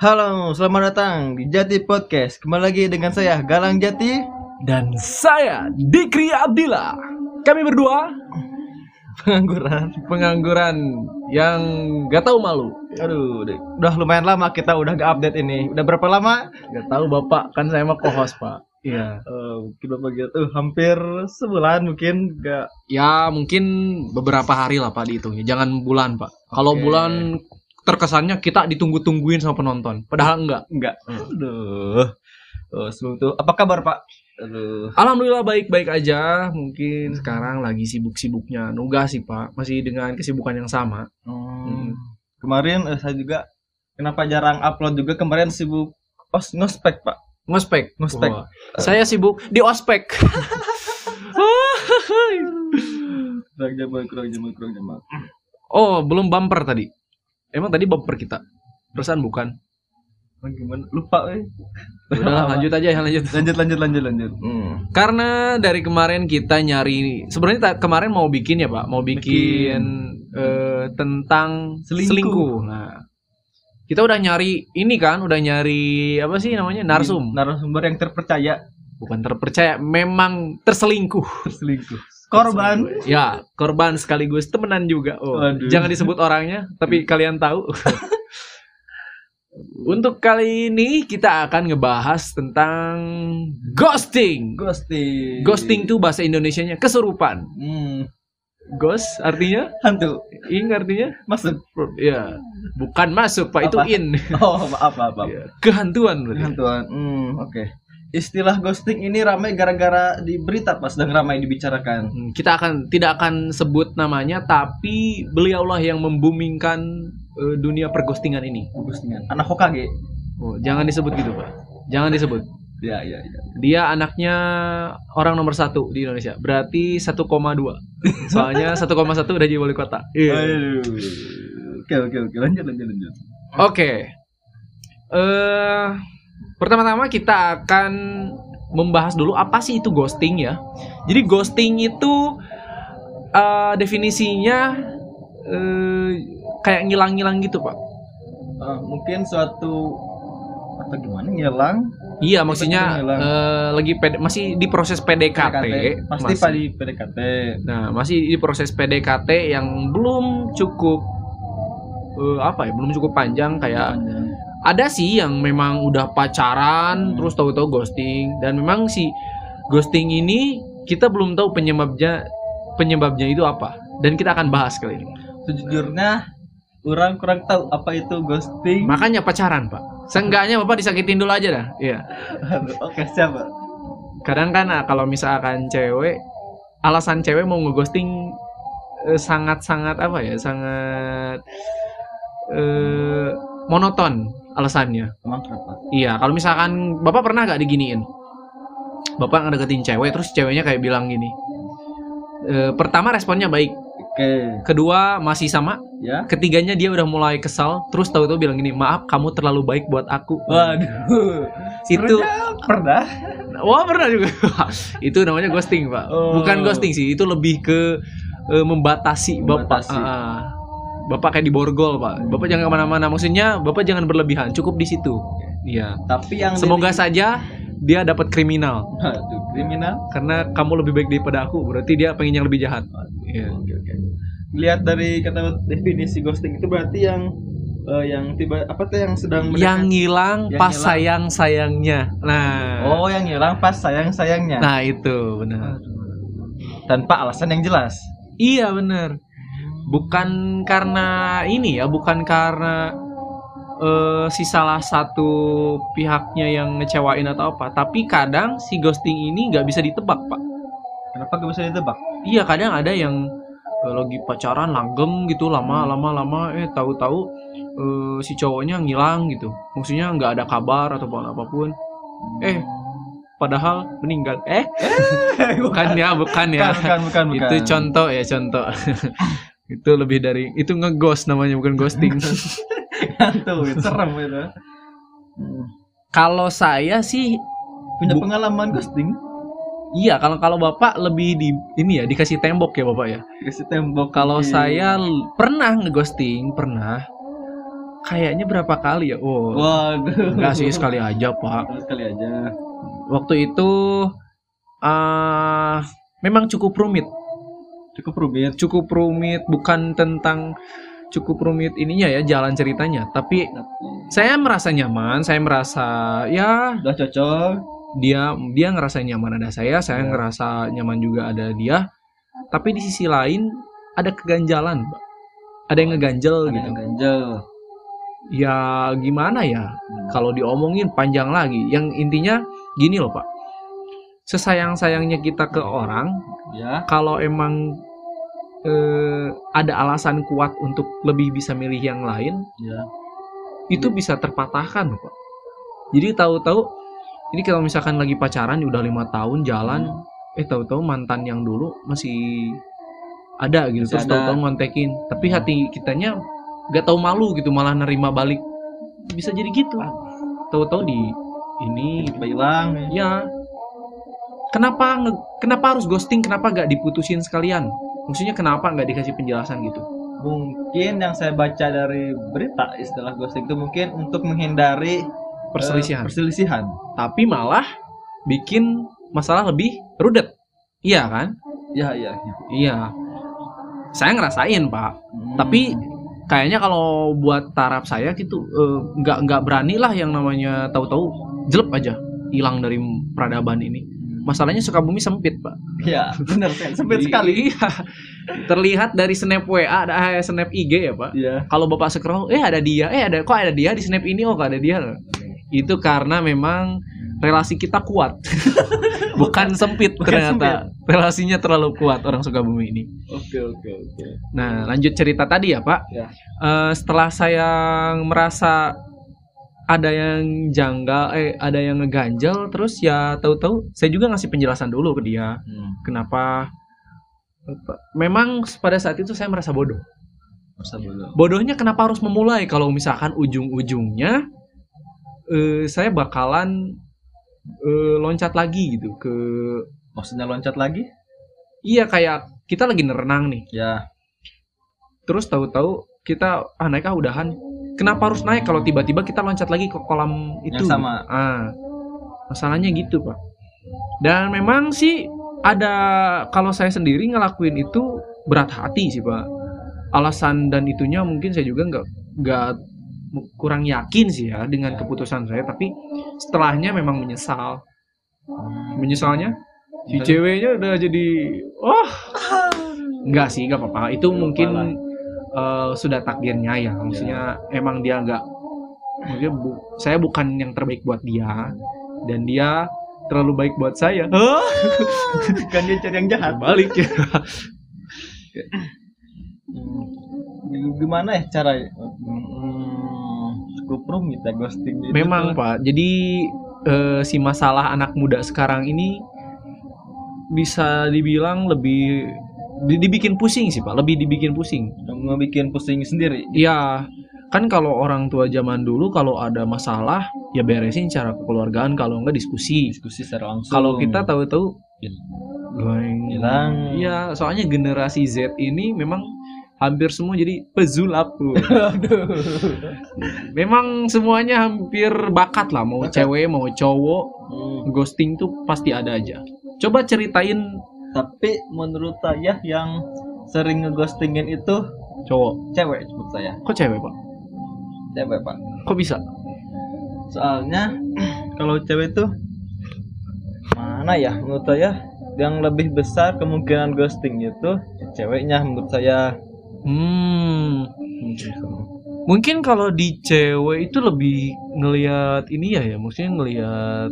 Halo, selamat datang di Jati Podcast. Kembali lagi dengan saya Galang Jati. Dan saya Dikri Abdillah. Kami berdua Pengangguran. pengangguran yang gak tahu malu. Aduh, deh. udah lumayan lama kita udah gak update ini. Udah berapa lama? Gak tahu bapak kan saya mah co-host pak. Iya. Eh, mungkin berapa gitu? hampir sebulan mungkin gak. Ya mungkin beberapa hari lah pak dihitungnya. Jangan bulan pak. Kalau Oke. bulan terkesannya kita ditunggu-tungguin sama penonton. Padahal enggak. Enggak. Aduh. Oh, itu, apa kabar Pak? Aduh. Alhamdulillah baik-baik aja. Mungkin sekarang lagi sibuk-sibuknya nugas sih pak. Masih dengan kesibukan yang sama. Hmm. Kemarin eh, saya juga kenapa jarang upload juga kemarin sibuk os ngospek Pak. Ngospek. Ngospek. Wah, Saya sibuk di ospek. Kurang kurang kurang. Oh, belum bumper tadi. Emang tadi bumper kita? Perasaan bukan. Gimana? Lupa eh. Udah lanjut aja, lanjut. Lanjut lanjut lanjut lanjut. Hmm. Karena dari kemarin kita nyari, sebenarnya kemarin mau bikin ya pak, mau bikin, eh, tentang Selingkuh. selingkuh. Nah, kita udah nyari ini kan, udah nyari apa sih namanya narsum, Narasumber yang terpercaya bukan terpercaya, memang terselingkuh. selingkuh. Korban. Ya, korban sekaligus temenan juga. Oh, jangan disebut orangnya, tapi kalian tahu. Untuk kali ini kita akan ngebahas tentang ghosting. Ghosting. Ghosting tuh bahasa Indonesianya kesurupan. Hmm. Ghost artinya Hantu. ing artinya Masuk. ya bukan masuk Pak itu Apa? in. Oh, maaf maaf. maaf. Ya, kehantuan berarti. Hantuan. Hmm, oke. Istilah ghosting ini ramai gara-gara di berita pas sedang ramai dibicarakan. Hmm, Kita akan tidak akan sebut namanya tapi beliaulah yang membumingkan eh, dunia perghostingan ini. Ghostingan. Anak Hokage. Oh, jangan disebut gitu, Pak. Jangan disebut. Ya, ya, ya. Dia anaknya orang nomor satu di Indonesia. Berarti 1,2. Soalnya 1,1 udah jadi wali kota. Iya. Aduh. Oke, oke, oke. Lanjut, lanjut, lanjut. Oke. Eh pertama-tama kita akan membahas dulu apa sih itu ghosting ya. Jadi ghosting itu eh definisinya eh kayak ngilang-ngilang gitu, Pak. Ah, mungkin suatu atau gimana ngilang Iya, maksudnya Ngilang. eh, lagi PD masih di proses PDKT. pasti masih. pada PDKT Nah, masih di proses PDKT yang belum cukup eh, apa ya? Belum cukup panjang kayak ada sih yang memang udah pacaran Hmm. terus tahu-tahu ghosting dan memang si ghosting ini kita belum tahu penyebabnya penyebabnya itu apa dan kita akan bahas kali ini. sejujurnya orang kurang tahu apa itu ghosting Makanya pacaran, Pak. Seenggaknya Bapak disakitin dulu aja dah. Iya. Oke siapa Kadang kan ah, kalau misalkan cewek alasan cewek mau ngeghosting eh, sangat-sangat apa ya? Sangat eh monoton alasannya. emang kenapa Iya, kalau misalkan Bapak pernah gak diginiin? Bapak ngedeketin cewek terus ceweknya kayak bilang gini. E, pertama responnya baik, oke kedua masih sama, ya ketiganya dia udah mulai kesal, terus tahu-tahu bilang gini, "Maaf, kamu terlalu baik buat aku." waduh Itu pernah wah pernah juga. itu namanya ghosting, Pak. Oh. Bukan ghosting sih, itu lebih ke eh, membatasi Bapak. Membatasi. Bapak kayak di borgol, Pak. Bapak jangan ke mana-mana. Maksudnya, Bapak jangan berlebihan. Cukup di situ. Iya. tapi yang Semoga dari- saja dia dapat kriminal Aduh, kriminal karena kamu lebih baik daripada aku. Berarti dia pengen yang lebih jahat. Iya. oke oke lihat dari kata definisi ghosting itu berarti yang eh, yang tiba apa tuh yang sedang Yang ngilang Yang pas ngilang. sayang-sayangnya. Nah. oh yang hilang pas sayang sayangnya Nah, itu benar. tanpa alasan yang jelas Iya, benar. Bukan karena ini ya, bukan karena eh, si salah satu pihaknya yang ngecewain atau apa, tapi kadang si ghosting ini nggak bisa ditebak, Pak. kenapa gak bisa ditebak? Iya kadang ada yang eh, lagi pacaran langgeng gitu lama lama lama eh tahu-tahu eh, si cowoknya ngilang gitu. Maksudnya nggak ada kabar ataupun apa pun. Eh padahal meninggal. Eh? Bukan ya bukan ya. bukan bukan bukan. Itu contoh ya contoh itu lebih dari itu ngeghost namanya bukan ghosting. Tuh serem itu. Kalau saya sih punya Bu- pengalaman ghosting? Iya kalau kalau bapak lebih di ini ya dikasih tembok ya bapak ya? Kasih tembok Kalau Oke. saya pernah ngeghosting, pernah. kayaknya berapa kali ya? Oh Waduh. enggak sih sekali aja pak. Sekali aja. waktu itu ah memang cukup rumit Cukup rumit. cukup rumit bukan tentang cukup rumit ininya ya jalan ceritanya tapi saya merasa nyaman saya merasa ya udah cocok. dia dia ngerasa nyaman ada saya saya Ya. ngerasa nyaman juga ada dia tapi di sisi lain ada keganjalan Mbak. ada yang ngeganjel Ada gitu yang ganjel. ya gimana ya kalau diomongin panjang lagi yang intinya gini loh pak sesayang sayangnya kita ke orang Ya. kalau emang eh, ada alasan kuat untuk lebih bisa milih yang lain Ya. itu bisa terpatahkan pak jadi tahu-tahu ini kalau misalkan lagi pacaran udah lima tahun jalan eh tahu-tahu mantan yang dulu masih ada gitu Masih terus tahu-tahu ngontekin tapi hati kitanya gak tahu malu gitu malah nerima balik bisa jadi gitu tahu-tahu di ini hilang. ya. ya kenapa kenapa harus ghosting kenapa gak diputusin sekalian maksudnya kenapa nggak dikasih penjelasan gitu Mungkin yang saya baca dari berita istilah ghosting itu mungkin untuk menghindari eh, perselisihan perselisihan. tapi malah bikin masalah lebih rudet iya kan Ya, iya. iya. iya saya ngerasain pak Hmm. Tapi kayaknya kalau buat taraf saya gitu eh, nggak nggak berani lah yang namanya tahu-tahu jelek aja hilang dari peradaban ini. Masalahnya Sukabumi sempit pak. ya, benar. Sempit sekali. Iya. Terlihat dari snap WA, ada eh, snap IG ya pak. Iya. Kalau bapak scroll, eh ada dia, eh ada kok ada dia di snap ini, oh kok ada dia. Itu karena memang relasi kita kuat, bukan sempit Bukan ternyata. Relasinya terlalu kuat orang Sukabumi ini. Oke, oke, oke. Nah, lanjut cerita tadi ya, Pak. Ya. Eh, setelah saya merasa ada yang janggal, eh ada yang ngeganjel, terus ya tahu-tahu saya juga ngasih penjelasan dulu ke dia. Hmm. Kenapa? Memang pada saat itu saya merasa bodoh. Masa dulu. Bodohnya kenapa harus memulai kalau misalkan ujung-ujungnya eh, saya bakalan eh, loncat lagi gitu ke Maksudnya loncat lagi? iya kayak kita lagi renang nih. Ya. terus tahu-tahu kita ah naik ah udahan kenapa harus naik kalau tiba-tiba kita loncat lagi ke kolam itu? Yang sama. ah masalahnya gitu pak. Dan memang sih ada kalau saya sendiri ngelakuin itu berat hati sih pak. Alasan dan itunya mungkin saya juga nggak nggak kurang yakin sih ya dengan keputusan saya tapi setelahnya memang menyesal. Menyesalnya? Si ceweknya udah jadi oh! Enggak sih nggak apa-apa. Itu Nggak mungkin eh, sudah takdirnya ya maksudnya emang dia nggak maksudnya bu- saya bukan yang terbaik buat dia dan dia terlalu baik buat saya Kan dia cari yang jahat. balik ya Hmm. Gimana ya cara hmm, rumit ya ghosting itu memang tuh. pak jadi eh, si masalah anak muda sekarang ini bisa dibilang lebih dibikin pusing sih pak lebih dibikin pusing ngebikin pusing sendiri. Iya, kan kalau orang tua zaman dulu kalau ada masalah ya beresin secara kekeluargaan kalau enggak diskusi. Diskusi secara langsung. Kalau kita tahu-tahu goreng Hilang. Iya, soalnya generasi Z ini memang hampir semua jadi pezulap. Aduh. memang semuanya hampir bakat lah, mau Bakat. cewek mau cowok, Hmm. ghosting tuh pasti ada aja. Coba ceritain Tapi menurut saya yang sering ngeghostingin itu cowok. cewek menurut saya. Kok cewek, Pak? Cewek, Pak. Kok bisa? Soalnya kalau cewek tuh mana ya menurut saya yang lebih besar kemungkinan ghosting itu ceweknya menurut saya. Hmm. Mungkin kalau di cewek itu lebih ngelihat ini ya ya, maksudnya ngelihat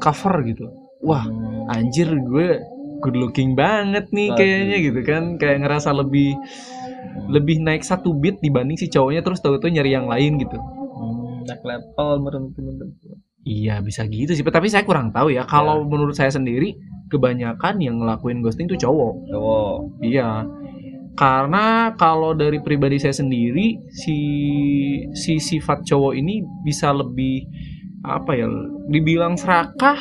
cover gitu. Wah, Hmm. anjir gue good looking banget nih kayaknya gitu kan. Kayak ngerasa lebih lebih naik satu beat dibanding si cowoknya terus tahu-tahu nyari yang lain gitu. Hmm, naik level temen-temen. Iya, bisa gitu sih. Tapi saya kurang tahu ya. Kalau Ya. menurut saya sendiri, kebanyakan yang ngelakuin ghosting tuh cowok. Cowok. Iya. Karena kalau dari pribadi saya sendiri si si sifat cowok ini bisa lebih apa ya? Dibilang serakah.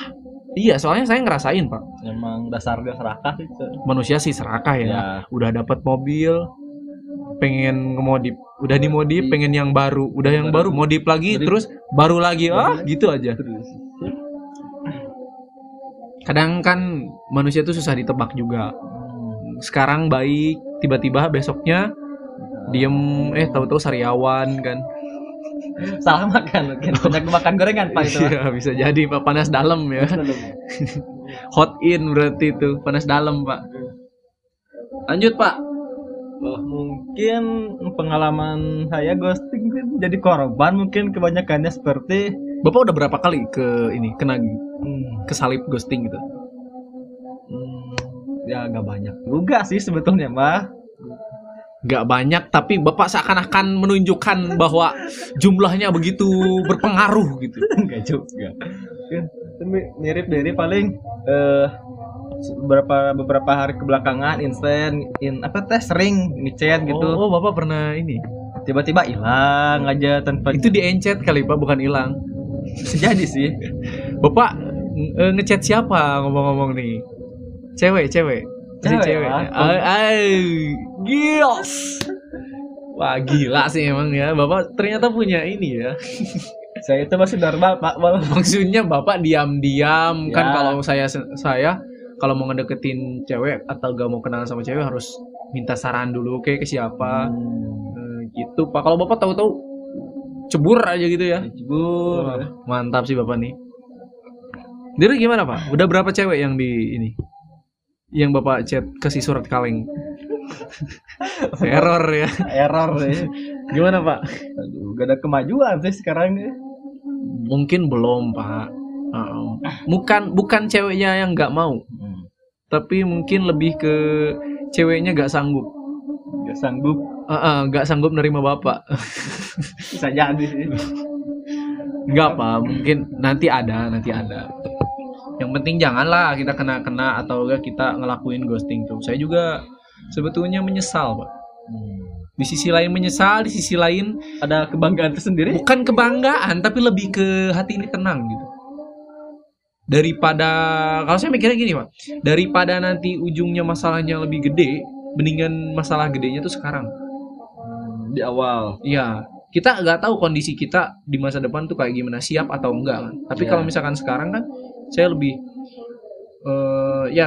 Iya, soalnya saya ngerasain, Pak. Emang dasar dia serakah sih. Cok. Manusia sih serakah ya. Ya. Udah dapat mobil, pengen ngemodif udah dimodif Di- pengen yang baru udah yang baru Baru. modif lagi Modif. terus baru lagi ah gitu aja terus kadang kan manusia tuh susah ditebak juga sekarang baik tiba-tiba besoknya diem eh tahu-tahu sariawan kan salah makan mungkin banyak makan gorengan pak itu Iya, bisa jadi pak. Panas dalam ya. Hot in berarti itu panas dalam pak. Lanjut pak. Oh, mungkin pengalaman saya ghosting jadi korban mungkin kebanyakannya seperti bapak udah berapa kali ke ini kena hmm, kesalip ghosting gitu? Hmm, ya nggak banyak juga sih sebetulnya mah nggak banyak tapi bapak seakan-akan menunjukkan bahwa jumlahnya begitu berpengaruh gitu Enggak juga. Mi- mirip dari paling eh beberapa beberapa hari kebelakangan instan in apa teh sering ngechat gitu. oh, oh, bapak pernah ini Tiba-tiba hilang aja tanpa itu diencet kali pak bukan hilang jadi sih. bapak eh, ngechat siapa ngomong-ngomong nih cewek cewek Cewek, cewek Pak. ay, ay, gios wah gila sih emang ya. Bapak ternyata punya ini ya. Saya itu masih normal, Pak. Maksudnya bapak diam-diam. Kan Ya. kalau saya saya kalau mau ngedeketin cewek atau gak mau kenalan sama cewek harus minta saran dulu kayak ke siapa? Hmm, Eh, gitu. Pak kalau bapak tahu-tahu cebur aja gitu ya Cebur. Wah, mantap sih bapak nih. Diri gimana pak? Udah berapa cewek yang di ini yang bapak chat kasih surat kaleng. Error ya. Error sih. gimana pak? Aduh, gak ada kemajuan sih sekarang nih. mungkin belum pak. Uh, bukan bukan ceweknya yang nggak mau. Hmm, tapi mungkin lebih ke ceweknya gak sanggup. Gak sanggup. Ah, ah, nggak sanggup nerima bapak. Bisa jadi sih. nggak pak. Mungkin nanti ada nanti ada yang penting janganlah kita kena kena atau enggak kita ngelakuin ghosting tuh saya juga sebetulnya menyesal pak di sisi lain menyesal di sisi lain Ada kebanggaan tersendiri. bukan kebanggaan tapi lebih ke hati ini tenang gitu daripada kalau saya mikirnya gini pak daripada nanti ujungnya masalahnya lebih gede mendingan masalah gedenya tuh sekarang Hmm, Di awal. Iya, kita nggak tahu kondisi kita di masa depan tuh kayak gimana siap atau enggak kan. Tapi Iya. kalau misalkan sekarang kan saya lebih eh ya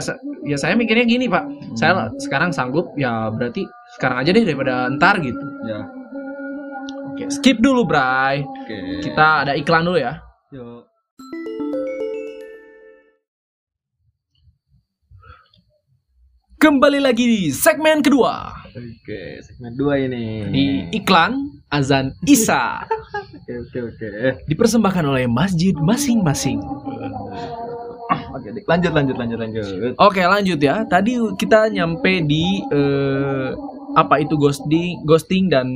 ya saya mikirnya gini pak, saya sekarang sanggup ya berarti sekarang aja deh daripada ntar gitu. Ya. Oke, skip dulu Bray. Oke. Kita ada iklan dulu ya. Yuk. Kembali lagi di segmen kedua Oke, segmen dua ini. di iklan azan Isa Oke, oke, oke. dipersembahkan oleh masjid masing-masing. Oke, Dik. lanjut, lanjut, lanjut, lanjut. Oke lanjut ya. Tadi kita nyampe di eh, apa itu ghosting, ghosting dan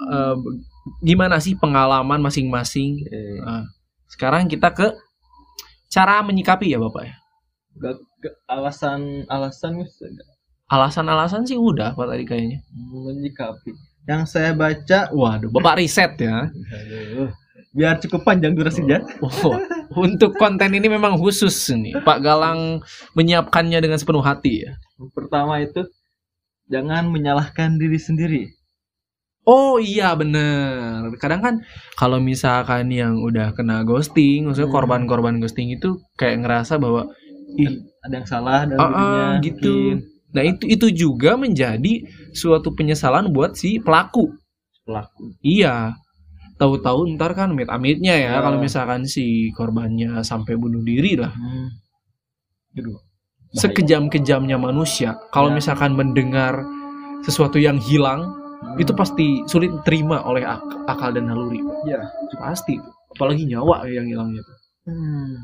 eh, gimana sih pengalaman masing-masing. Oke. Nah, sekarang kita ke cara menyikapi ya bapak ya. Gak- alasan, alasan? Alasan-alasan sih udah pak tadi kayaknya. menyikapi. Yang saya baca, Waduh, bapak riset ya. aduh, biar cukup panjang durasinya. Oh, untuk konten ini memang khusus nih. Pak Galang menyiapkannya dengan sepenuh hati ya. Pertama itu jangan menyalahkan diri sendiri. Oh iya bener Kadang kan kalau misalkan yang udah kena ghosting Maksudnya Hmm. korban-korban ghosting itu kayak ngerasa bahwa Ih, Ada yang salah ah, ah, dirinya. gitu mungkin. Nah itu itu juga menjadi suatu penyesalan buat si pelaku Pelaku. Iya Tahu-tahu ntar kan amit-amitnya ya Ya. Kalau misalkan si korbannya sampai bunuh diri lah Hmm. Bahaya. Sekejam-kejamnya manusia Kalau Ya. misalkan mendengar sesuatu yang hilang Hmm. Itu pasti sulit diterima oleh ak- akal dan naluri ya. Pasti Apalagi nyawa yang hilangnya Hmm.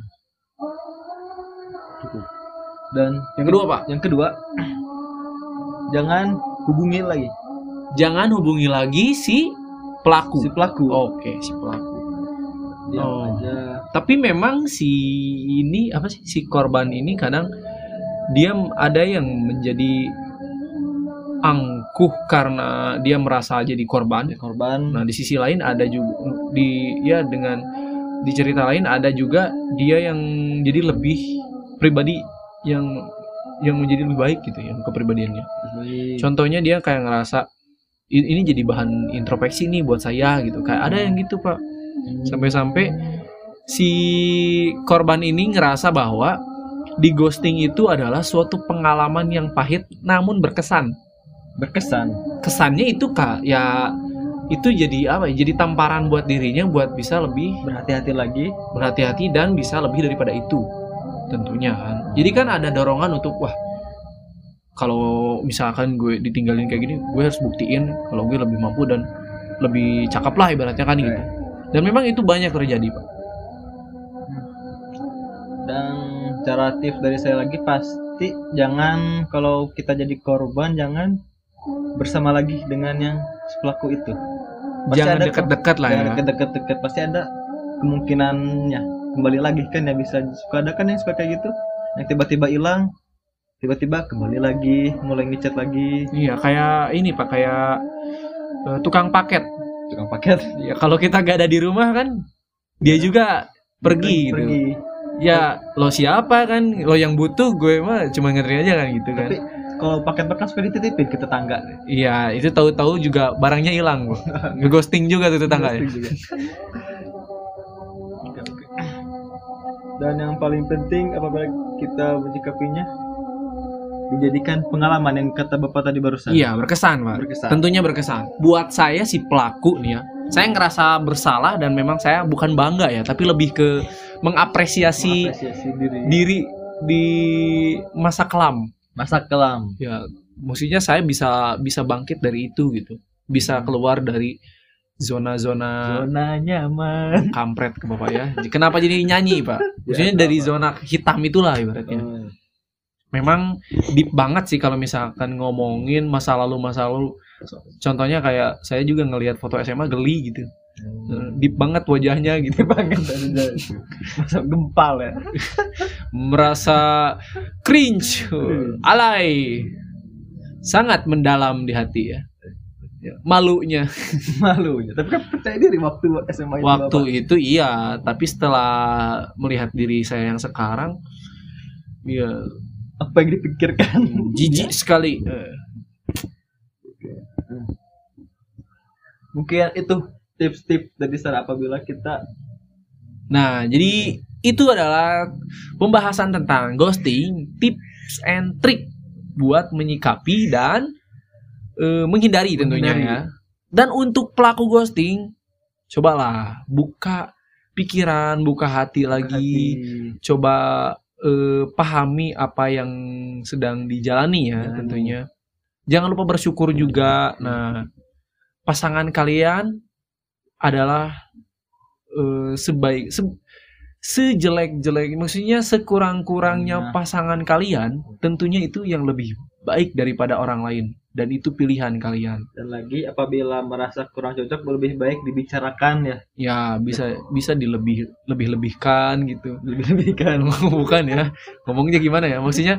Cukup. Dan Yang kedua pak yang kedua, jangan hubungi lagi jangan hubungi lagi si pelaku. si pelaku. Oke, si pelaku. Diam Oh. aja. Tapi memang si ini apa sih si korban ini kadang dia ada yang menjadi angkuh karena dia merasa jadi korban. Korban. Nah, di sisi lain ada juga di ya dengan di cerita lain ada juga dia yang jadi lebih pribadi yang yang menjadi lebih baik gitu ya kepribadiannya. Baik. Contohnya dia kayak ngerasa ini jadi bahan introspeksi nih buat saya gitu. Kayak ada yang gitu pak. Sampai-sampai si korban ini ngerasa bahwa di ghosting itu adalah suatu pengalaman yang pahit namun berkesan. Berkesan? Kesannya itu kak ya itu jadi apa ya jadi tamparan buat dirinya buat bisa lebih berhati-hati lagi. berhati-hati dan bisa lebih daripada itu tentunya kan. Jadi kan ada dorongan untuk wah kalau misalkan gue ditinggalin kayak gini gue harus buktiin kalau gue lebih mampu dan lebih cakep lah ibaratnya kan gitu. Dan memang itu banyak terjadi pak. Dan cara tips dari saya lagi pasti jangan kalau kita jadi korban jangan bersama lagi dengan yang pelaku itu. Pasti jangan dekat-dekat lah ya. Jangan deket-deket pasti ada kemungkinannya kembali lagi kan ya bisa suka ada kan yang suka kayak gitu? Yang tiba-tiba hilang tiba-tiba kembali lagi mulai ngechat lagi. Iya kayak ini pak kayak eh, tukang paket. Tukang paket. Ya kalau kita gak ada di rumah kan dia juga pergi gitu. pergi. Ya lo siapa kan? Lo yang butuh gue mah cuma ngeri aja kan gitu kan. Tapi kalau paket bekas suka dititipin ke tetangga. Iya itu tahu-tahu juga barangnya hilang bro. ngeghosting juga tuh tetangga ya dan yang paling penting apabila kita menyikapinya? Dijadikan pengalaman yang kata bapak tadi barusan. Iya berkesan pak. Berkesan. Tentunya berkesan. Buat saya si pelaku nih ya saya ngerasa bersalah dan memang saya bukan bangga ya tapi lebih ke mengapresiasi Mengapresiasi diri. diri di masa kelam. Masa kelam. Ya maksudnya saya bisa bisa bangkit dari itu gitu. Bisa keluar dari zona-zona zona nyaman. kampret ke bapak ya. Kenapa jadi nyanyi pak? Maksudnya dari zona hitam itulah ibaratnya. Oh, memang deep banget sih kalau misalkan ngomongin masa lalu masa lalu. Contohnya kayak saya juga ngelihat foto SMA geli gitu. Deep banget wajahnya gitu banget masa gempal ya. Merasa cringe alay sangat mendalam di hati ya Ya, malunya. Malu ya tapi kan percaya diri waktu SMA itu waktu Bapak. itu iya tapi setelah melihat diri saya yang sekarang ya apa yang dipikirkan? Jijik sekali. Eh, mungkin itu tips-tips dari sana apabila kita nah jadi itu adalah pembahasan tentang ghosting tips and trick buat menyikapi dan eh, menghindari tentunya Menghindari. ya dan untuk pelaku ghosting cobalah buka pikiran buka hati lagi hati. coba eh, pahami apa yang sedang dijalani ya tentunya. Jangan lupa bersyukur juga. Nah, pasangan kalian adalah eh, sebaik se- sejelek-jelek maksudnya sekurang-kurangnya Nah. pasangan kalian tentunya itu yang lebih baik daripada orang lain dan itu pilihan kalian. dan lagi apabila merasa kurang cocok lebih baik dibicarakan ya. Ya, bisa bisa dilebih lebih-lebihkan gitu. lebih kan bukan ya ngomongnya gimana ya? Maksudnya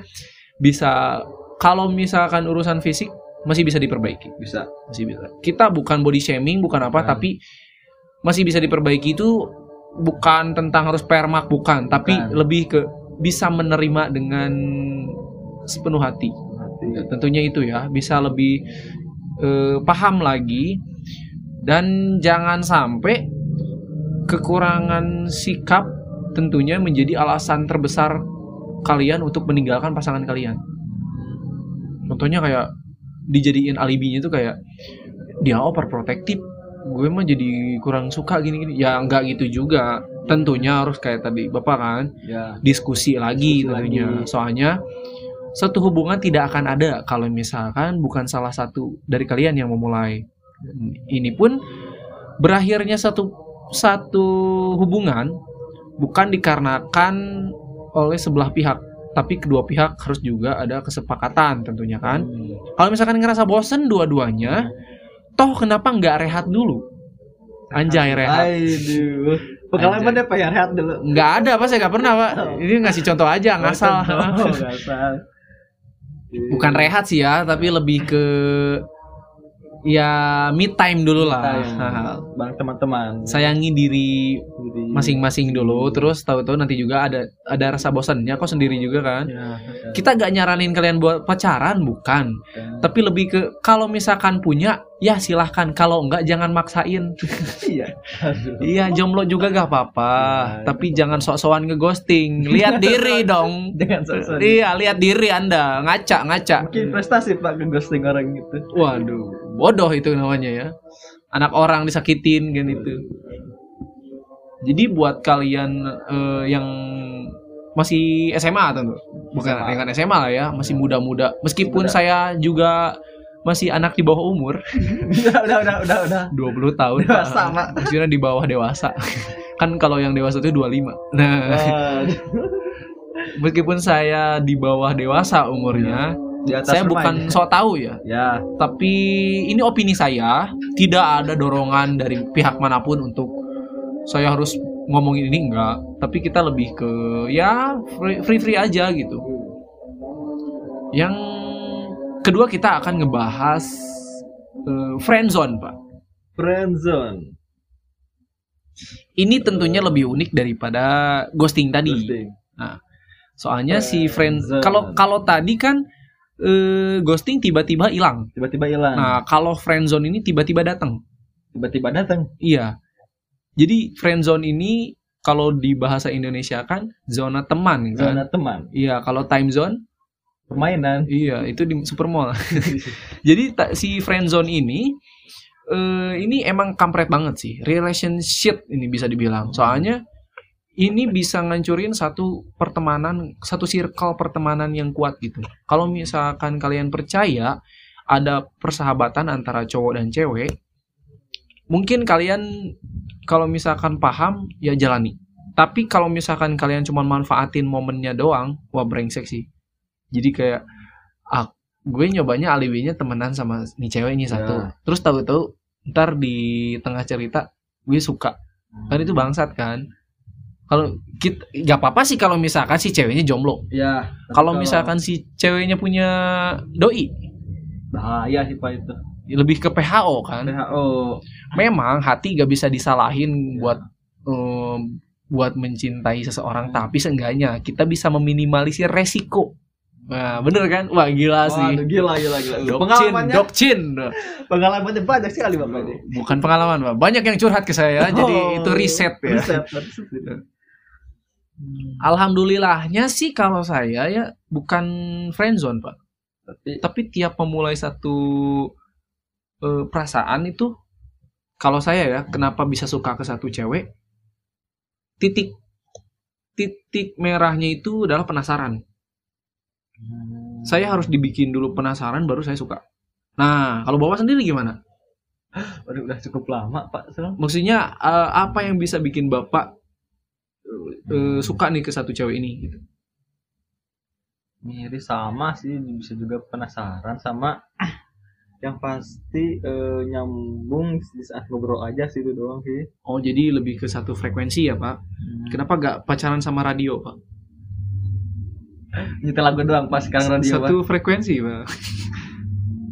bisa kalau misalkan urusan fisik masih bisa diperbaiki. Bisa. Masih bisa. Kita bukan body shaming bukan apa Bukan. tapi masih bisa diperbaiki itu bukan tentang harus permak bukan. Tapi Bukan. lebih ke bisa menerima dengan sepenuh hati tentunya itu ya bisa lebih eh, paham lagi dan jangan sampai kekurangan sikap tentunya menjadi alasan terbesar kalian untuk meninggalkan pasangan kalian. Contohnya kayak dijadiin alibinya itu kayak dia overprotective, gue mah jadi kurang suka gini-gini. Ya nggak gitu juga. Tentunya harus kayak tadi bapak kan ya diskusi lagi Diskusi tentunya. lagi. Soalnya satu hubungan tidak akan ada kalau misalkan bukan salah satu dari kalian yang memulai. Ini pun berakhirnya satu satu hubungan bukan dikarenakan oleh sebelah pihak, tapi kedua pihak harus juga ada kesepakatan tentunya kan. Kalau misalkan ngerasa bosen dua-duanya, toh kenapa nggak rehat dulu? Anjay rehat. Aduh. Pengalaman apa ya rehat dulu. Nggak ada apa saya nggak pernah pak. Ini ngasih contoh aja ngasal. Oh, ngasal. Bukan rehat sih ya tapi lebih ke ya me time dulu lah. Time. Bang teman-teman. sayangi diri masing-masing dulu terus tahu-tahu nanti juga ada ada rasa bosannya kok sendiri juga kan. Ya, kita gak nyaranin kalian buat pacaran bukan. Ya. tapi lebih ke kalau misalkan punya ya silahkan. Kalau enggak jangan maksain. Iya. Iya jomblo juga gak apa-apa. Iya. tapi jangan sok-sokan ngeghosting. Lihat diri dong. Jangan sok iya lihat diri anda. Ngaca ngaca. Mungkin prestasi pak ke ghosting orang gitu. Waduh bodoh itu namanya ya. Anak orang disakitin kan itu. Jadi buat kalian eh, yang masih SMA tentu bukan SMA. dengan SMA lah ya masih muda-muda. Meskipun Muda. saya juga masih anak di bawah umur. Udah udah udah udah udah. 20 tahun Dewasa, Pak. maksudnya di bawah dewasa. Kan kalau yang dewasa itu 25 nah. Ah, meskipun saya di bawah dewasa umurnya di atas saya bukan ini. sok tahu ya. Ya. Tapi ini opini saya tidak ada dorongan dari pihak mana pun untuk saya harus ngomongin ini enggak. Tapi kita lebih ke ya free free aja gitu. Yang kedua kita akan ngebahas eh, friendzone pak. Friendzone ini tentunya lebih unik daripada ghosting tadi. Ghosting. Soalnya si friend Friendzone. kalau kalau tadi kan eh, ghosting tiba-tiba hilang. Tiba-tiba hilang. Nah kalau friendzone ini tiba-tiba datang. Tiba-tiba datang. Iya. Jadi friend zone ini kalau di bahasa Indonesia kan zona teman kan. zona teman. Iya, kalau time zone permainan iya itu di supermall. Jadi ta- si friend zone ini eh ini emang kampret banget sih. Relationship ini bisa dibilang. Soalnya ini bisa ngancurin satu pertemanan, satu circle pertemanan yang kuat gitu. Kalau misalkan kalian percaya ada persahabatan antara cowok dan cewek, mungkin kalian kalau misalkan paham ya jalani. Tapi kalau misalkan kalian cuma manfaatin momennya doang, wah brengsek sih. Jadi kayak ah gue nyobanya alibinya temenan sama nih cewek ini satu. Ya. Terus tahu-tahu ntar di tengah cerita gue suka. Kan itu bangsat kan. Kalau kita gak apa-apa sih kalau misalkan si ceweknya jomblo. ya Kalau misalkan si ceweknya punya doi, bahaya sih pak itu lebih ke PHO kan. WHO memang hati gak bisa disalahin Ya. buat em, buat mencintai seseorang tapi seenggaknya kita bisa meminimalisir resiko nah bener kan? Wah gila sih. Gila gila gila. Dokcin pengalamannya? Dokcin pengalamannya banyak sekali bapak. Ini bukan pengalaman Pak. banyak yang curhat ke saya jadi Oh, itu riset ya. riset, riset itu. alhamdulillahnya sih kalau saya ya bukan friendzone pak. Tapi tapi tiap memulai satu eh, perasaan itu kalau saya ya kenapa bisa suka ke satu cewek? Titik titik merahnya itu adalah penasaran saya harus dibikin dulu penasaran baru saya suka. Nah kalau bapak sendiri gimana? Waduh, udah cukup lama pak. Selang. maksudnya eh, apa yang bisa bikin bapak eh, suka nih ke satu cewek ini gitu? Mirip sama sih bisa juga penasaran sama yang pasti eh, nyambung di saat ngobrol aja sih itu doang sih. Oh jadi lebih ke satu frekuensi ya pak? Kenapa gak pacaran sama radio pak nyetel lagu doang pas sekarang radio satu frekuensi pak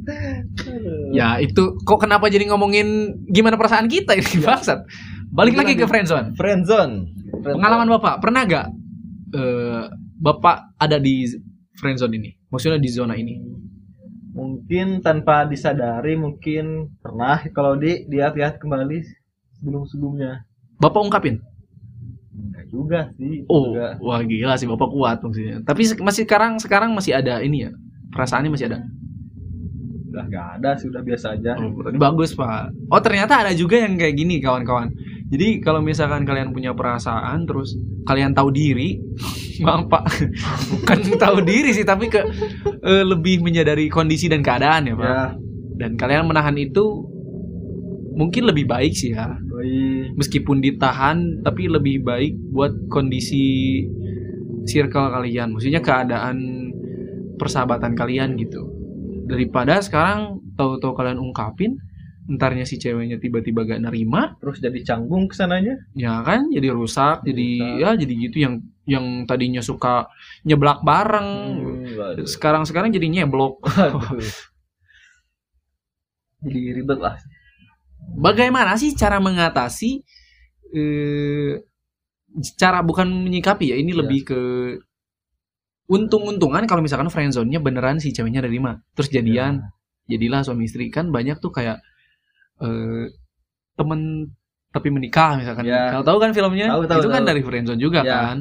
ya itu kok kenapa jadi ngomongin gimana perasaan kita ini bangsat? Balik lagi ke friendzone. Friendzone. Pengalaman bapak pernah gak eh, bapak ada di friendzone ini? Maksudnya di zona ini? Mungkin tanpa disadari mungkin pernah. Kalau di dia lihat kembali sebelum sebelumnya bapak ungkapin juga sih oh juga. wah gila sih bapak kuat maksudnya tapi masih sekarang sekarang masih ada ini ya perasaannya masih ada udah nggak ada sih udah biasa aja Oh, bagus pak. Oh ternyata ada juga yang kayak gini kawan-kawan. Jadi kalau misalkan kalian punya perasaan terus kalian tahu diri, maaf pak, bukan tahu diri sih tapi ke eh, lebih menyadari kondisi dan keadaan ya pak. ya Dan kalian menahan itu mungkin lebih baik sih ya. Meskipun ditahan tapi lebih baik buat kondisi circle kalian. Maksudnya keadaan persahabatan kalian gitu. Daripada sekarang tahu-tahu kalian ungkapin entarnya si ceweknya tiba-tiba gak nerima. Terus jadi canggung ke sananya. Ya kan jadi rusak jadi Rusak. ya jadi gitu yang yang tadinya suka nyeblak bareng. Hmm, sekarang sekarang jadi nyeblok. Jadi ribet lah bagaimana sih cara mengatasi eh, cara bukan menyikapi ya ini Iya. lebih ke untung-untungan kalau misalkan friendzone-nya beneran si ceweknya nerima terus jadian Ya. jadilah suami istri kan banyak tuh kayak eh temen tapi menikah misalkan. Ya. Kalau tahu kan filmnya? Tahu, tahu, itu kan tahu. dari friendzone juga Ya. kan.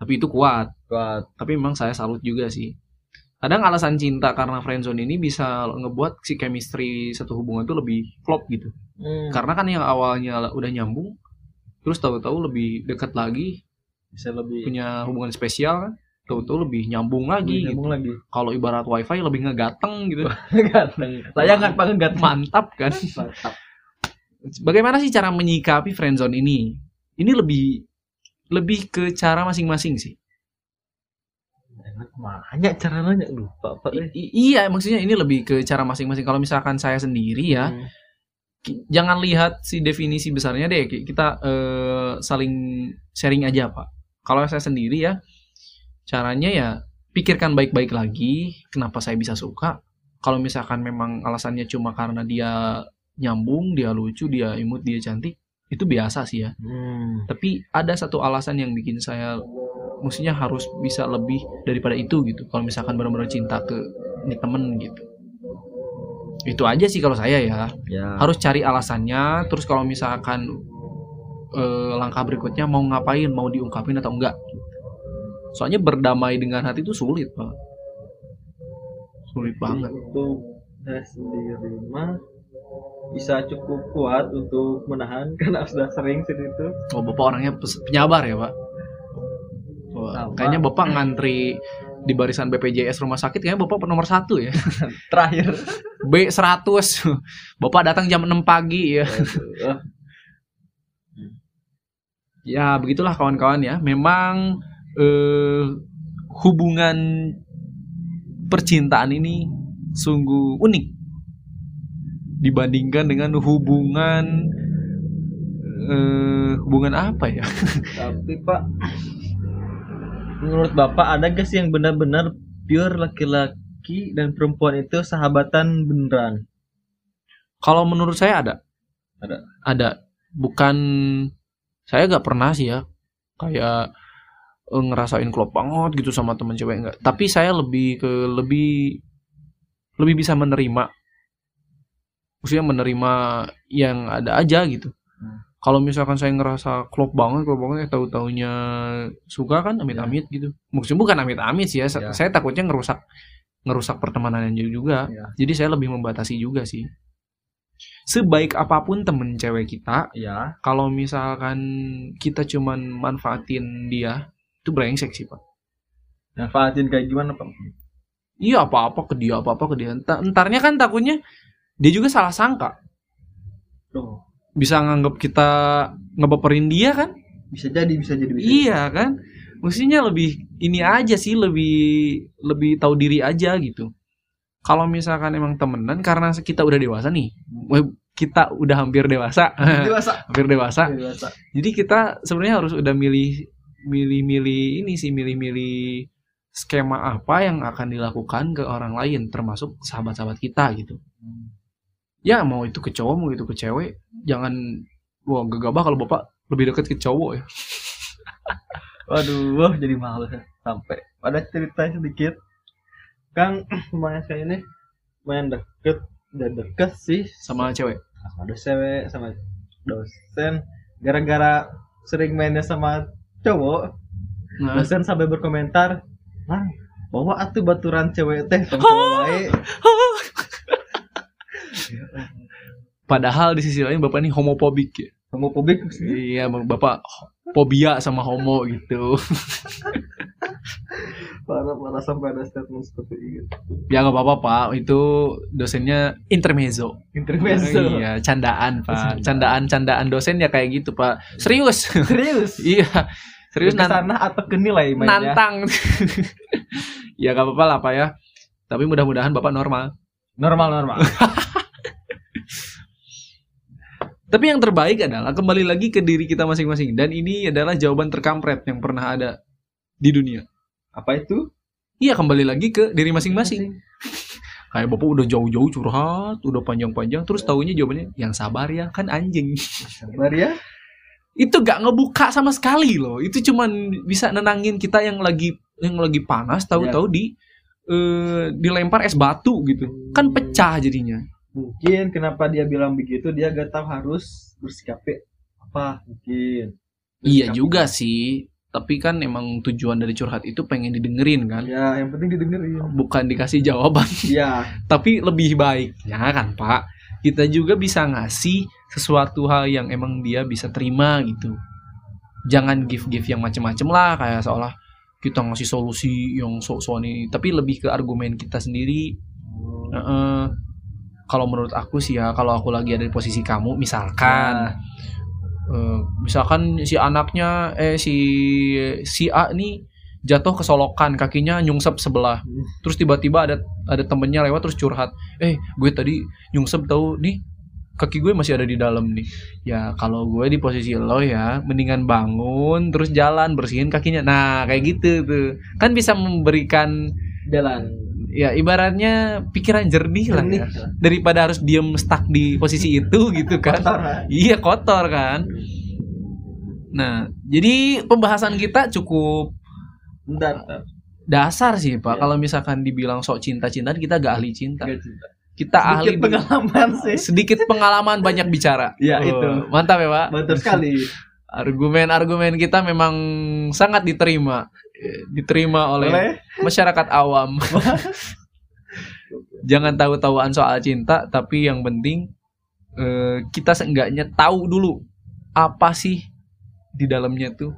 Tapi itu kuat. kuat Tapi memang saya salut juga sih. Kadang alasan cinta karena friendzone ini bisa ngebuat si chemistry satu hubungan itu lebih klop gitu. Hmm, Karena kan yang awalnya udah nyambung, terus tahu-tahu lebih dekat lagi, bisa lebih punya hubungan spesial kan, tahu-tahu lebih nyambung lagi. gitu. nyambung lagi Kalau ibarat wifi lebih ngegateng gitu. ganteng layangan pakai ganteng Mantap kan. mantap Bagaimana sih cara menyikapi friendzone ini? Ini lebih lebih ke cara masing-masing sih. banyak cara nanya lupa pak i- iya, maksudnya ini lebih ke cara masing-masing. Kalau misalkan saya sendiri ya, Hmm. Jangan lihat si definisi besarnya deh. Ki- Kita eh, saling sharing aja, Pak. Kalau saya sendiri ya, caranya ya pikirkan baik-baik lagi kenapa saya bisa suka. Kalau misalkan memang alasannya cuma karena dia nyambung, dia lucu, dia imut, dia cantik, itu biasa sih ya. Hmm. Tapi ada satu alasan yang bikin saya maksudnya harus bisa lebih daripada itu gitu. Kalau misalkan benar-benar cinta ke ini temen gitu. Itu aja sih kalau saya ya. Ya. Harus cari alasannya terus kalau misalkan eh, langkah berikutnya mau ngapain mau diungkapin atau enggak. Soalnya berdamai dengan hati itu sulit pak. Sulit banget. untuk saya sendiri mah bisa cukup kuat untuk menahan karena sudah sering sih itu. Oh bapak orangnya penyabar ya pak? Wah, kayaknya bapak ngantri di barisan BPJS rumah sakit kayaknya bapak nomor satu ya. Terakhir. B100 bapak datang jam 6 pagi ya. Ya begitulah kawan-kawan ya. Memang eh, hubungan percintaan ini sungguh unik dibandingkan dengan hubungan eh, hubungan apa ya? Tapi pak menurut bapak ada gak sih yang benar-benar pure laki-laki dan perempuan itu sahabatan beneran? Kalau menurut saya ada. Ada. ada. Bukan saya gak pernah sih ya kayak eh, ngerasain klop banget gitu sama temen cewek enggak tapi saya lebih ke lebih lebih bisa menerima. Maksudnya menerima yang ada aja gitu. Kalau misalkan saya ngerasa klop banget klop banget eh tahu taunya suka kan amit-amit gitu. Maksudnya bukan amit-amit sih ya Ya. saya takutnya ngerusak ngerusak pertemanannya juga. Ya. jadi saya lebih membatasi juga sih. Sebaik apa pun temen cewek kita ya kalau misalkan kita cuman manfaatin dia itu brengsek sih pak. Manfaatin kayak gimana pak? Iya apa-apa ke dia apa-apa ke dia. Enta- entarnya kan takutnya dia juga salah sangka. Tuh, bisa nganggap kita ngebaperin dia kan? Bisa jadi bisa jadi bisa iya kan? Mestinya lebih ini aja sih lebih lebih tahu diri aja gitu. Kalau misalkan emang temenan karena kita udah dewasa nih kita udah hampir dewasa. Dewasa. Hampir dewasa. Dewasa. Jadi kita sebenarnya harus udah milih milih-milih ini sih milih-milih skema apa yang akan dilakukan ke orang lain termasuk sahabat-sahabat kita gitu. Ya mau itu ke cowok mau itu ke cewek jangan wah gegabah kalau bapak lebih dekat ke cowok ya. Waduh, wah, jadi malu saya sampai. Ada cerita sedikit. Kan lumayan saya ini lumayan deket, udah deket sih Sama cewek. sama dosen, sama dosen. Gara-gara sering mainnya sama cowok, Nah, dosen sampai berkomentar, "Lang, bawa atuh baturan cewek teh tong cowok wae." padahal di sisi lain bapak ini homofobik ya. Homofobik Iya, bapak fobia sama homo gitu. parah parah sampai ada statement seperti itu. Ya nggak apa-apa pak, itu dosennya intermezzo. Intermezzo. Iya, candaan pak. Candaan-candaan dosen ya kayak gitu pak. Serius. Serius. iya. Serius Ke nan- sana atau ke nilai mainnya? nantang. ya gak apa-apa lah pak ya. Tapi mudah-mudahan bapak normal. Normal normal. Tapi yang terbaik adalah kembali lagi ke diri kita masing-masing. Dan ini adalah jawaban terkampret yang pernah ada di dunia. Apa itu? Iya kembali lagi ke diri masing-masing. Kayak bapak udah jauh-jauh curhat, udah panjang-panjang, terus taunya jawabannya yang sabar ya kan anjing. Sabar ya. itu gak ngebuka sama sekali loh itu cuman bisa nenangin kita yang lagi yang lagi panas tahu-tahu di eh, dilempar es batu gitu kan pecah jadinya mungkin kenapa dia bilang begitu dia gak tahu harus bersikap apa mungkin Iya Bersikap juga sih. Tapi kan emang tujuan dari curhat itu pengen didengerin kan. ya yang penting didengerin Bukan dikasih jawaban. ya Tapi lebih baiknya kan Pak. Kita juga bisa ngasih sesuatu hal yang emang dia bisa terima gitu. Jangan give-give yang macem-macem lah. Kayak seolah kita ngasih solusi yang sok-sokan ini. Tapi lebih ke argumen kita sendiri. Heeh. Kalau menurut aku sih ya, kalau aku lagi ada di posisi kamu, misalkan, eh, misalkan si anaknya, eh si si A nih jatuh kesolokan, kakinya nyungsep sebelah, terus tiba-tiba ada ada temennya lewat terus curhat, eh gue tadi nyungsep tahu nih kaki gue masih ada di dalam nih. Ya kalau gue di posisi lo ya, mendingan bangun terus jalan bersihin kakinya. Nah kayak gitu tuh, kan bisa memberikan jalan ya ibaratnya pikiran jernih lah Jernih ya. lah. daripada harus diem stuck di posisi itu gitu kan Kotor, kan? iya kotor kan nah jadi pembahasan kita cukup bentar, dasar sih pak Iya. kalau misalkan dibilang sok cinta cintaan kita gak ahli cinta Gak cinta. kita Sedikit ahli pengalaman sih sedikit pengalaman banyak bicara Ya, Oh, itu. mantap ya pak betul sekali argumen-argumen kita memang sangat diterima diterima oleh oleh masyarakat awam. Jangan tahu-tahuan soal cinta, tapi yang penting eh, kita seenggaknya tahu dulu apa sih di dalamnya tuh.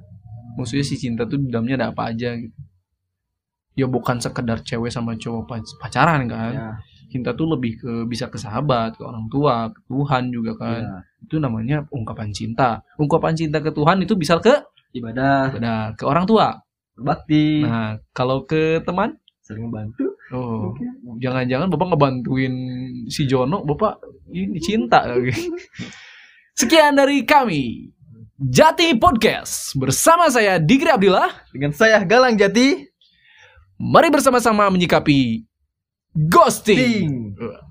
Maksudnya si cinta tuh di dalamnya ada apa aja gitu. Ya bukan sekedar cewek sama cowok pac- pacaran kan. ya, Cinta tuh lebih ke bisa ke sahabat, ke orang tua, ke Tuhan juga kan. ya. Itu namanya ungkapan cinta. Ungkapan cinta ke Tuhan itu bisa ke ibadah pada ke orang tua. Berbakti Nah, kalau ke teman sering membantu Oh, jangan-jangan Bapak ngebantuin si Jono, Bapak ini cinta. Sekian dari kami. Jati Podcast bersama saya Digri Abdillah. dengan saya Galang Jati Mari bersama-sama menyikapi ghosting. Ting. Uh.